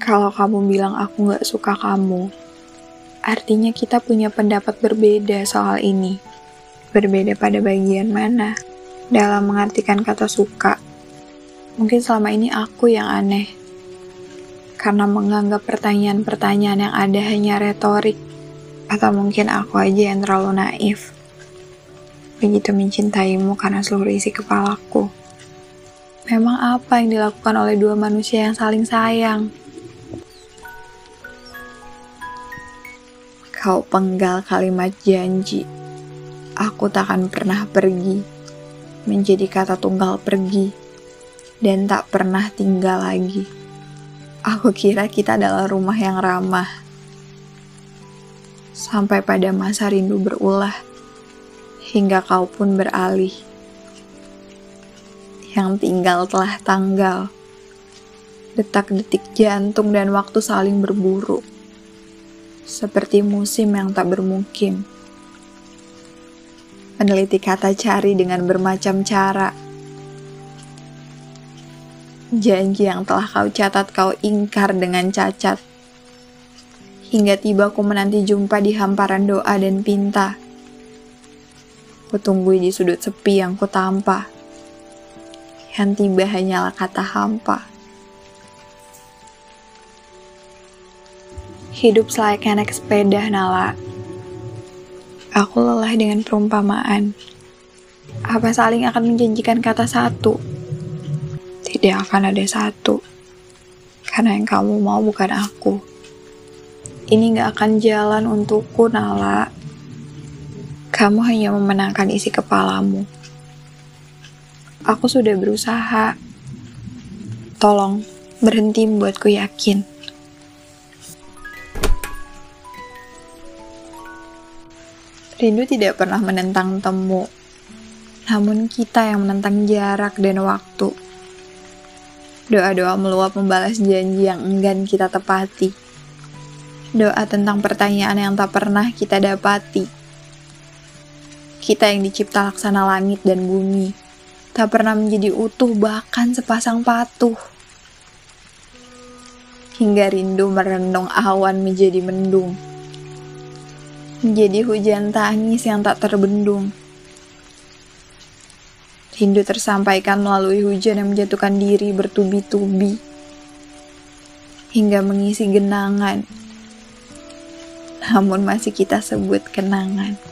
Kalau kamu bilang aku gak suka kamu, artinya kita punya pendapat berbeda soal ini. Berbeda pada bagian mana? Dalam mengartikan kata suka. Mungkin selama ini aku yang aneh. Karena menganggap pertanyaan-pertanyaan yang ada hanya retorik. Atau mungkin aku aja yang terlalu naif. Begitu mencintaimu karena seluruh isi kepalaku. Memang apa yang dilakukan oleh dua manusia yang saling sayang? Kau penggal kalimat janji. Aku takkan pernah pergi. Menjadi kata tunggal pergi. Dan tak pernah tinggal lagi. Aku kira kita adalah rumah yang ramah sampai pada masa rindu berulah, hingga kau pun beralih. Yang tinggal telah tanggal, detak-detik jantung dan waktu saling berburu, seperti musim yang tak bermukim. Meneliti kata cari dengan bermacam cara. Janji yang telah kau catat kau ingkar dengan cacat hingga tiba ku menanti jumpa di hamparan doa dan pinta. Kutunggu di sudut sepi yang ku tampa. Yang tiba hanyalah kata hampa. Hidup selayaknya naik sepeda, Nala. Aku lelah dengan perumpamaan. Apa saling akan menjanjikan kata satu? Tidak akan ada satu. Karena yang kamu mau bukan aku ini gak akan jalan untukku, Nala. Kamu hanya memenangkan isi kepalamu. Aku sudah berusaha. Tolong, berhenti membuatku yakin. Rindu tidak pernah menentang temu, namun kita yang menentang jarak dan waktu. Doa-doa meluap membalas janji yang enggan kita tepati doa tentang pertanyaan yang tak pernah kita dapati. Kita yang dicipta laksana langit dan bumi, tak pernah menjadi utuh bahkan sepasang patuh. Hingga rindu merendong awan menjadi mendung. Menjadi hujan tangis yang tak terbendung. Rindu tersampaikan melalui hujan yang menjatuhkan diri bertubi-tubi. Hingga mengisi genangan namun masih kita sebut kenangan.